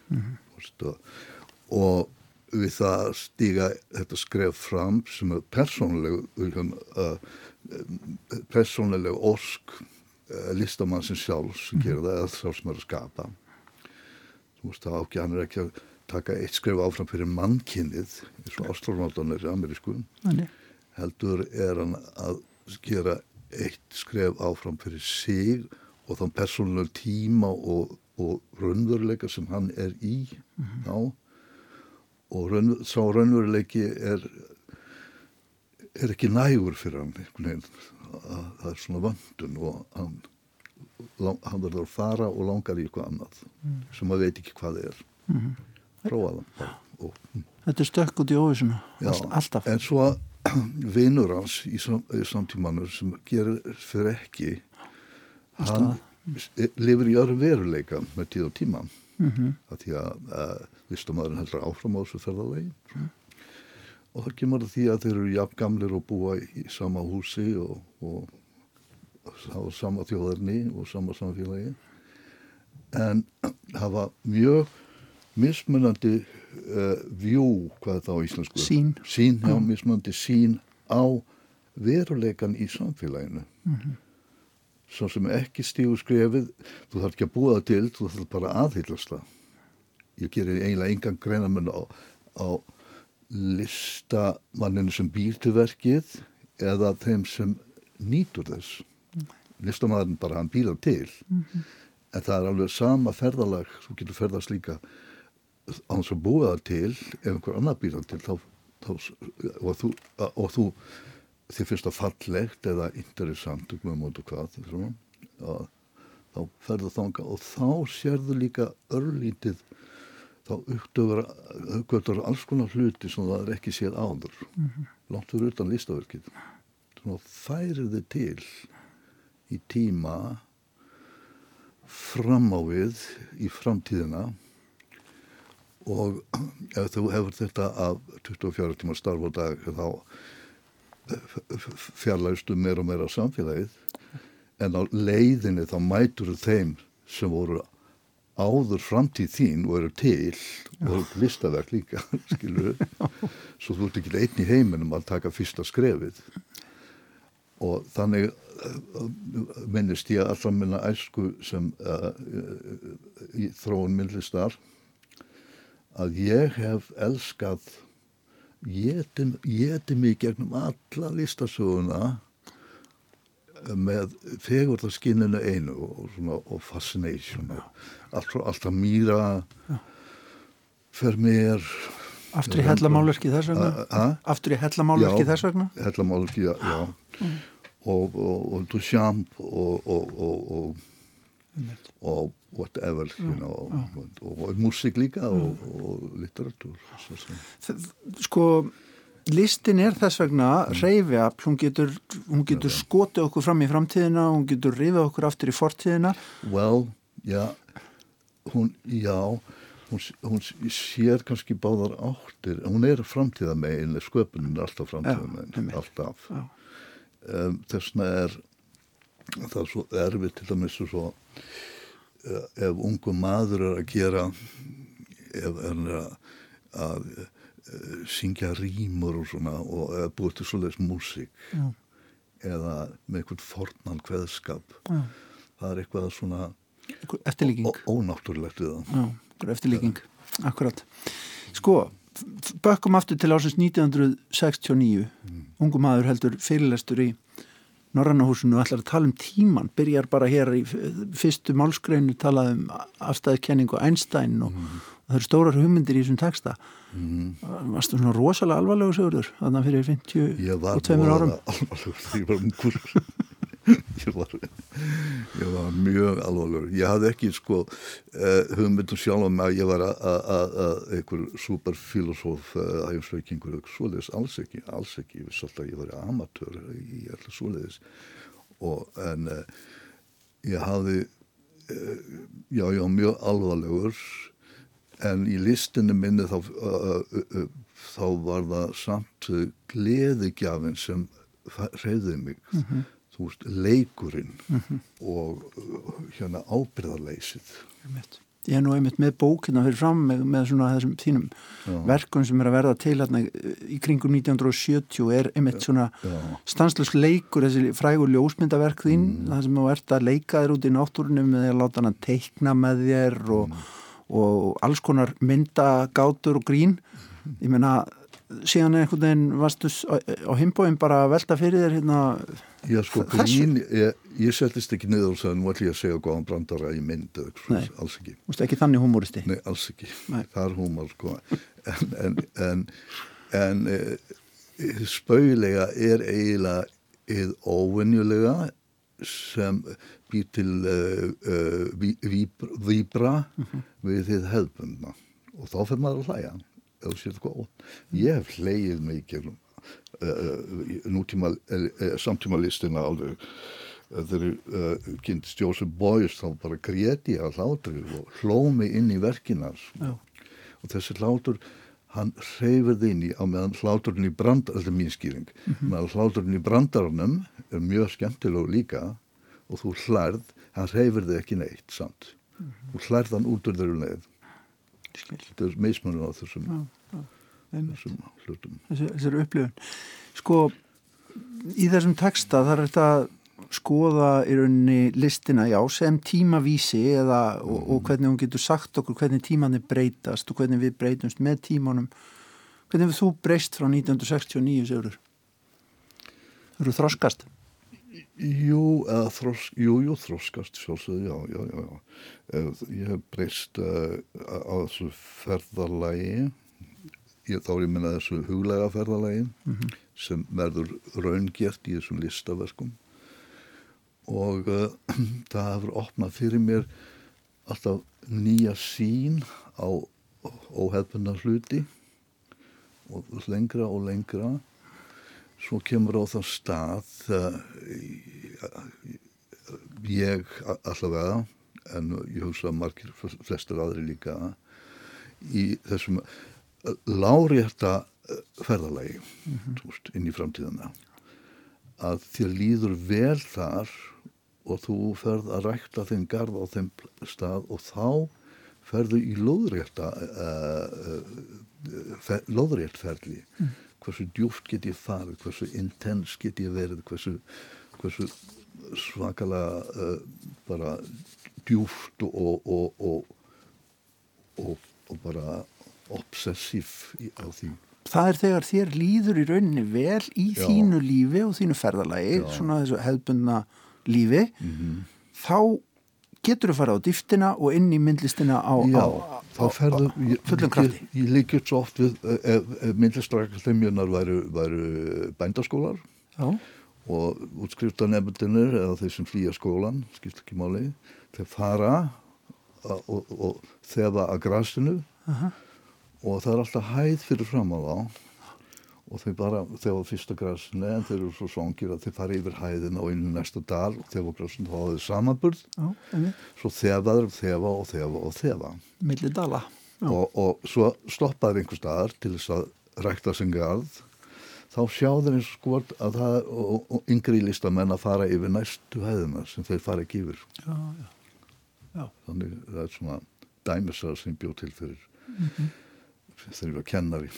Mhm. Veistu, og við það að stíga þetta skref fram sem er persónuleg orsk uh, listamannsins sjálf sem Mhm. gerir það eða sá sem er að skapa þú veist það ákja hann er ekki að taka eitt skref áfram fyrir mannkynnið eins og Ástrálnáldan er amerísku Nei. heldur er hann að gera eitt skref áfram fyrir sig og þann persónuleg tíma og, og raunveruleika sem hann er í þá og raun, sá raunveruleiki er er ekki nægur fyrir hann veginn að það er svona vöndun og hann hann verður að fara og langar í eitthvað annað Mm. sem maður veit ekki hvað er Mhm. prófa það bara og, Þetta er stökk út í óvísuna, alltaf. En svo [clears throat] vinur hans í, sam, í samtímanur sem gerir fyrir ekki, hann lifir í öðru veruleika með tíð og tíma. Mhm. Af því að uh, listamæðurinn heldur áfram á þessu ferðalegi. Og það kemur að því að þeir eru jafn gamlir og búa í sama húsi og, og hafa sama þjóðarni og sama samfélagi. En hafa mjög mismunandi uh, vjú, hvað er það á íslensku? Sýn. Sín, já, Mm. mismunandi sín á veruleikan í samfélaginu. Mhm. Svo sem ekki stígu skrefið, þú þarf ekki að búa það til, þú þarf bara aðhyllast það. Ég gerir eiginlega engan greinamenn á, á listamanninu sem býr til verkið eða þeim sem nýtur þess. Listamanninn bara, hann býr það til. Mhm. En það er alveg sama ferðalag, þú getur ferðast líka á þess að búa það til, ef einhver annar býr það til, þá, þá, og þú, og þú þið finnst það fallegt eða interessant og mótu hvað svona, þá ferðu þanga og þá sérðu líka örlítið þá uppdöfur alls konar hluti sem það er ekki séð áður Mhm. langt fyrir utan listaverkið svona færið þið til í tíma fram á við í framtíðina og ef þú hefur þetta af 24 tíma starf á dag þá fjarlægstu meira og meira samfélagið en á leiðinni þá mætur þeim sem voru áður framtíð þín og eru til og listaverk líka [laughs] skilur svo þú ert ekki einn í heiminum að taka fyrsta skrefið. Og þannig minnist ég alltaf minna æsku sem uh, í þróun myndlistar að ég hef elskað geti mig gegnum alla listasöguna með fegurðarskinninu einu og, svona, og fascination og alltaf mýra fyrir mér Aftur í hellamálerki þess vegna? Aftur í hellamálerki þess vegna? Já, hellamálerki, já, já. Mm. Og, og, og Duchamp og, og whatever, you know, og músík líka og litteratúr. Sko, listin er þess vegna reyfiafl, hún getur, hún getur skotið okkur fram í framtíðina, hún getur reyfið okkur aftur í fortíðina. Well, já, hún, já, hún, hún sér kannski báðar áttir hún er framtíða megin sköpunin er alltaf framtíða megin alltaf. Um, þessna er það er svo erfið til dæmis svo, uh, ef ungu maður er að gera ef er að, að uh, syngja rýmur og svona og eða búið til svoleiðis músík eða með einhvern fornan hveðskap það er eitthvað svona ónáttúrulegt við það. Já eftirlíking, akkurat. Sko, bökkum aftur til ásins 1969 mm. ungum maður heldur fyrirlestur í Norrannahúsinu ætlar að tala um tíman byrjar bara hér í fyrstu málskreinu talað um afstæðkenning og Einstein og, mm. og það eru stórar hugmyndir í þessum texta mm. varstu svona rosalega alvarlegur sögurður þannig að fyrir 50 og 2 árum Ég var alvarlegur þegar ég var ungur [laughs] [laughs] ég, var, ég var mjög alvarlegur. Ég hafði ekki sko uh, hugmyndum sjálf um að ég var að einhver superfilosóf uh, æfisveikingur, svoleiðis. Alls ekki alls ekki, ég vissi alltaf að ég var amatör í alltaf svoleiðis. Og en uh, ég hafði já, já, mjög alvarlegur. En í listinu minni þá þá var það samt gleðigjafin sem reyði mig. Mm -hmm þú veist, leikurinn mm -hmm. og uh, hérna ábyrðarleysið. Ég er nú einmitt með bókina fyrir fram með, með svona þessum þínum Já. verkun sem er að verða til hérna í kringum 1970 er einmitt svona stanslös leikur, þessi frægur ljósmyndaverk þín, mm. það sem þú ert að leika þér út í náttúrunum með því að láta hann að teikna með þér og, mm. og alls konar myndagátur og grín. Mm. Ég menna, síðan er einhvern veginn varstu á, á himbóin bara að velta fyrir þér hérna Já sko, grín, ég, ég settist ekki niður og sagði nú ætlum ég að segja góðan brandara í mynd eða eitthvað, alls ekki. Þú veist ekki þannig humoristi? Nei, alls ekki. Nei. Það er humor sko. En, en, en, en e, spauðilega er eiginlega eða óvenjulega sem býr til uh, uh, víbra, víbra uh -huh. við þið hefðbundna og þá fyrir maður að hlæja. Ég hef hlægið mig gegnum uh, nútíma, uh, samtíma listina alveg þegar kynntist Joseph Beuys þá bara greti að hlátur og hlómi inn í verkinar Já. og þessi hlátur hann reyfið inn í á meðan hláturinn í brandar, þetta er mín skýring mm -hmm. meðan hláturinn í brandarnum er mjög skemmtileg líka og þú hlærð, hann reyfir þig ekki neitt samt, mm -hmm. þú hlærð hann út úr þeirru leið þetta er meismannu á þessum Já þessum hlutum Þessar upplifun Sko, í þessum texta þarf þetta að skoða í rauninni listina, já, sem tímavísi eða, og, og mm. hvernig hún getur sagt okkur hvernig tímanir breytast og hvernig við breytumst með tímanum hvernig við þú breyst frá 1969 Sigurður? Þú eru þroskast? Jú, eða þros, jú, jú, þroskast sjálfsögðu, já, já, já, já. Ég hef breyst uh, á þessu ferðarlægi þá er ég minna þessu huglega ferðalagi mm -hmm. sem verður raungert í þessum listaverkum og uh, [clears throat] það hefur opnað fyrir mér alltaf nýja sín á óhefðbundar hluti og lengra og lengra svo kemur á það stað uh, ég allavega en ég hugsa margir flestur aðri líka í þessum lárétta eh, ferðalagi mm -hmm. inn í framtíðana að þér líður vel þar og þú ferð að rækta þinn garð á þeim stað og þá ferðu í lóðrétta uh, uh, fer, lóðrétt ferli mm. hversu djúft get ég farið hversu intens get ég verið hversu, hversu svakalega uh, bara djúft og, og, og, og bara obsessív á því. Það er þegar þér líður í rauninni vel í Já. þínu lífi og þínu ferðalagi, Já. svona þessu hefðbundna lífi, Mhm. þá getur þú farið á dýftina og inn í myndlistina á, Já, á, þá ferðu, ég, fullum krafti. Ég, ég líkir svo oft við ef, ef myndlistrakademjunar væru, væru bændaskólar Já. og útskriftanefndinir eða þeir sem flýja skólan, skipt ekki máli, þeir fara a- og, og þefa að grasinu Aha. Og það er alltaf hæð fyrir fram á þá og þeir bara þefa fyrsta grasinu en þeir eru svo svangir að þeir fara yfir hæðina og inn í næsta dal og þefa grasinu þá hafa þeir samanburð svo þefaður, þefa og þefa og þefa milli dala. Og, og svo stoppaður einhver staðar til þess að rækta sem garð þá sjá þeir eins skort að það og, og yngri listamenn að fara yfir næstu hæðina sem þeir fara ekki yfir Já, já. Já. þannig það er svona dæmisar sem bjóð til fyrir Mhm. Þeir eru að kennari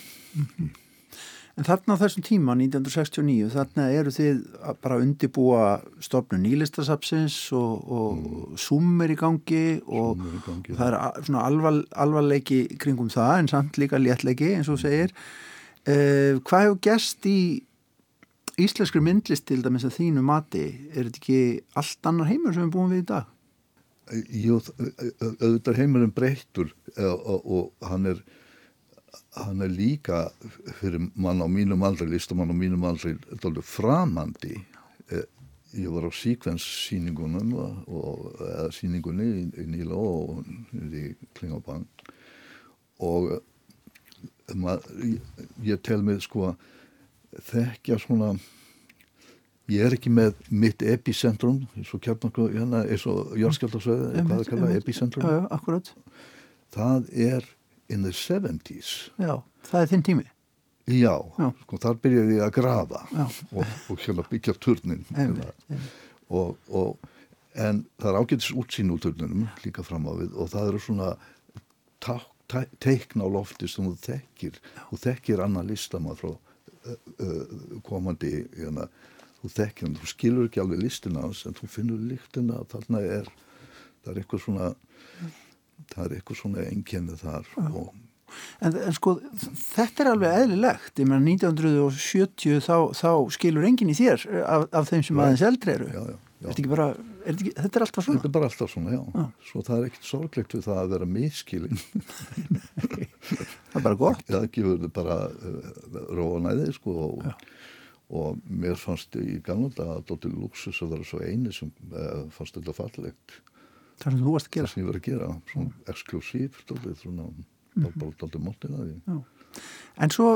En þarna á þessum tíma, 1969, þarna eru þið að bara undibúa stofnun nýlistasapsins og, og Zoom er í gangi og er í gangi, það er svona alvar, alvarleiki kringum það en samt líka léttleiki eins og segir. Uh, hvað hefur gerst í íslenskri myndlist til dæmis að þínu mati? Er þetta ekki allt annar heimur sem við búum við í dag? Jú, auðvitað heimurinn breyttur eh, og, og hann er hann er líka fyrir mann á mínum aldrei, listamann á mínum aldrei framandi. Eh, ég var á síkvenssýningunum eða sýningunni í, í Níla og í Klingabang og eh, mað, ég, ég tel mig sko þekkja svona ég er ekki með mitt epicentrum eins og kjarnarku, hérna, eins og já, akkurat. það er in the 70s Já, það er þinn tími. já, Já. sko þar byrjaði ég að grafa og, og hérna byggja turnin hérna. og, og en það er ágætis útsýn úr turninum líka fram á við og það eru svona tá, teikna á lofti sem þú þekkir. Þú þekkir annan listamað frá uh, uh, komandi hérna, þú þekkir hann, þú skilur ekki alveg listina hans en þú finnur líktina að þarna er það er eitthvað svona það er eitthvað svona enkenni þar og En, en sko, þetta er alveg eðlilegt. Ég meina 1970 þá, þá skilur enginn í þér af, af þeim sem Nei. aðeins eldri eru. já, já, já. Ekki bara, er ekki, þetta er alltaf svona. Þetta er bara alltaf svona, já. Já. Svo það er ekkert sorglegt við það að vera miskilin. [laughs] Það er bara gott. Það gefur bara uh, róanæði, sko, og, og mér fannst í dag að Dóttir Luxus að vera svo eini sem uh, fannst þetta fallegt. Það sem þú varst að Það gera. sem ég var að gera, svona exklusív, Dóttir, svona, bara bara Dóttir móttið að því. En svo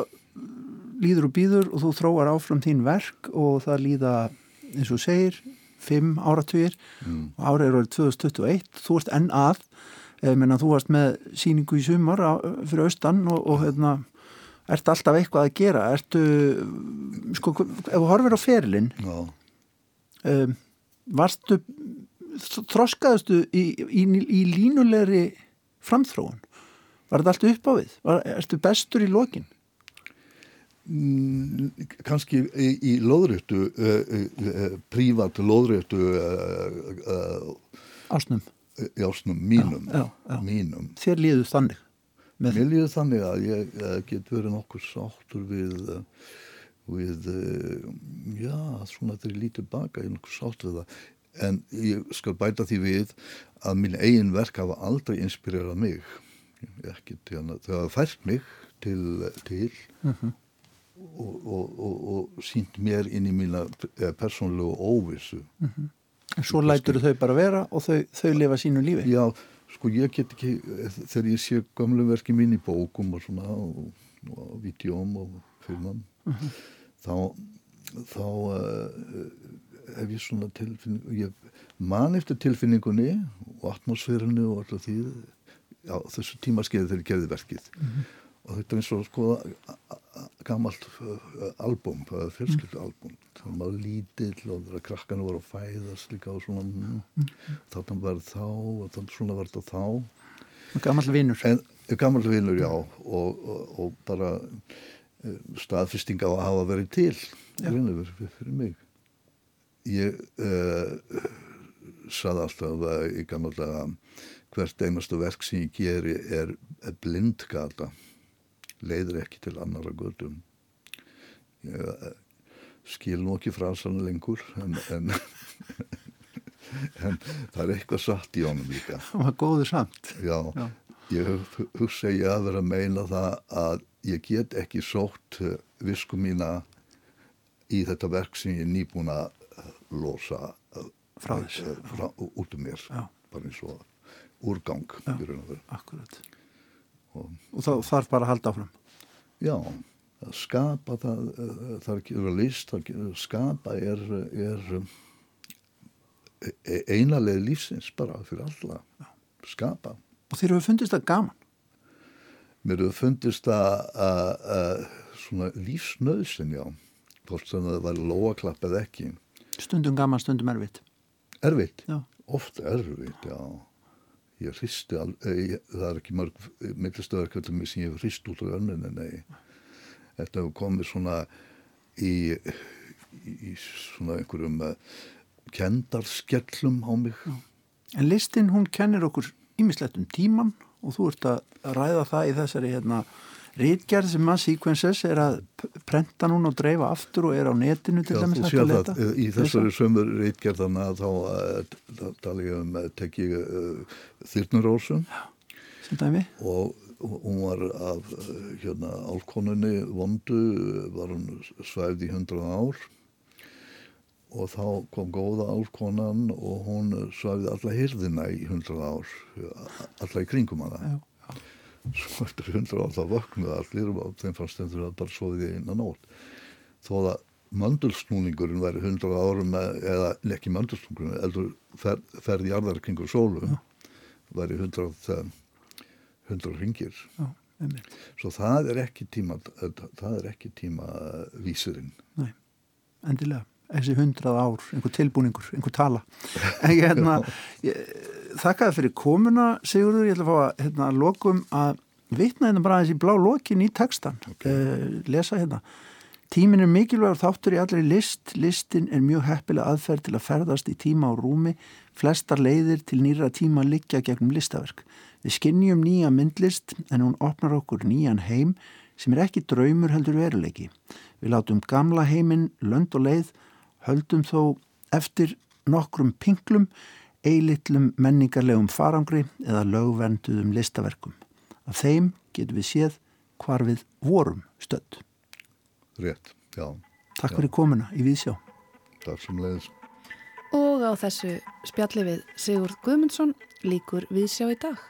líður og býður og þú þróar áfram þín verk og það líða, eins og segir, fimm áratugir Mm. og árið er orðið 2021. Þú ert enn að, menna þú varst með síningu í sumar á, fyrir austan og, og hérna, ert alltaf eitthvað að gera. Ertu, sko, ef þú horfir á ferilinn, Já, um, varstu þroskaðustu í, í, í línulegri framþróun var þetta allt upp á við? Var, ertu bestur í lokin? Mm, kannski í, í lóðréttu, uh, uh, prívat lóðréttu uh, Ásnum, jásnum mínum, Já, já, já. mínum. þér líður þannig Mér líður þannig að ég get verið nokkur sáttur við, við já, svona þegar ég lítið baka, ég er nokkur sáttur við það. En ég skal bæta því við að mín eigin verk hafa aldrei inspirerað mig. Ekki til hana, þau hafa fært mig til, til Mhm. og, og, og, og sínt mér inn í mína eh, persónlegu óvissu. svo lætur þau bara vera og þau, þau lifa sínu lífi Já, sko ég get ekki, þegar ég sé gamlu verki mín í bókum og svona og, og vídjóm og filmum, þá, þá uh, hef ég svona tilfinningu, ég man eftir tilfinningunni og atmosférinu og alltaf því, já, þessu tímaskeiði þegar ég gerði verkið. Og þetta er eins og sko gammalt album, uh, fjölskyldalbum. Það var lítill og þegar krakkanu voru að fæðast líka og svona, mm, þarna var þá og þannig svona var þetta þá. gammal vinnur gammal vinnur, já, og, og, og bara staðfesting á að hafa verið til, Já. fyrir mig. Ég uh, saði alltaf að í gamla daga hvert einastu verk sem ég geri er, er blindgata leiður ekki til annara gödum ég uh, skil nú ekki frasan lengur en, en, [laughs] en það er eitthvað satt í honum líka. [laughs] Það var góður samt. Já, já. ég hugsa ég að vera að meina það að ég get ekki sótt visku mína í þetta verk sem ég er nýbúin að losa frá þess frá, út um mér. Já. bara eins og úrgang akkurat. Og, og þá þarf bara að halda áfram? Já, að skapa það, það er ekki að vera list að skapa er, er e, einalega lífsins bara fyrir alla. Skapa. Og þeir eru fundist það gaman? Mér eru fundist að svona lífsnöðsin já. Hvort sem það var lóaklapp eða ekki Stundum gaman, stundum erfitt Erfitt? Já. Ofta erfitt, já. Ég hristi, ég, það er ekki mörg millistöðarkvöldum sem ég hrist út á önninni, nei. Þetta hefur komið svona í, í, svona einhverjum uh, kendarskellum á mig. Já. En listin, hún kennir okkur ímislegt um tíman og þú ert að ræða það í þessari hérna Rítgerð sem maður Sequences er að prenta núna og dreifa aftur og er á netinu til dæmis hægt að leta. Í þessari sömur rítgerðana þá uh, tala ég um að tekja uh, Þyrnurósum og, hún var af hérna álkonunni vondu var hún svæfð í hundrað ár. Og þá kom góða álkonan og hún svæfði alla hirðina í hundrað ár alla í kringum hana. Já svo eftir hundra ár þá vöknuði allir og þeim fannst þeim að bara svoði því einan nót þó að möndulsnúningurinn væri hundra árum eða ekki möndulsnúningurinn eldur fer, ferði jarðar kringur sólu ja. væri hundra hundra ringir ja, svo það er ekki tíma það er ekki tíma vísirinn. Nei, endilega. Þessi hundrað ár, einhver tilbúningur, einhver tala. En [laughs] ég hérna þakkaði fyrir komuna Sigurður, ég ætla að fá að hérna, lokum að vitna hérna bara aðeins í blá lokin í textan okay. uh, lesa hérna Tímin er mikilvægur þáttur í allri list, listin er mjög heppilega aðferð til að ferðast í tíma og rúmi, flestar leiðir til nýra tíma liggja gegnum listaverk. Við skinnjum nýja myndlist en hún opnar okkur nýjan heim sem er ekki draumur heldur veruleiki. Við látum gamla heiminn lönd og leið höldum þó eftir nokkrum pinglum, eilitlum menningarlegum farangri eða lögvenduðum listaverkum. Af þeim getum við séð hvar við vorum stödd. Rétt, já. Takk já. fyrir komuna í Vísjá. Takk sem leiðis. Og á þessu spjalli við Sigurd Guðmundsson líkur Vísjá í dag.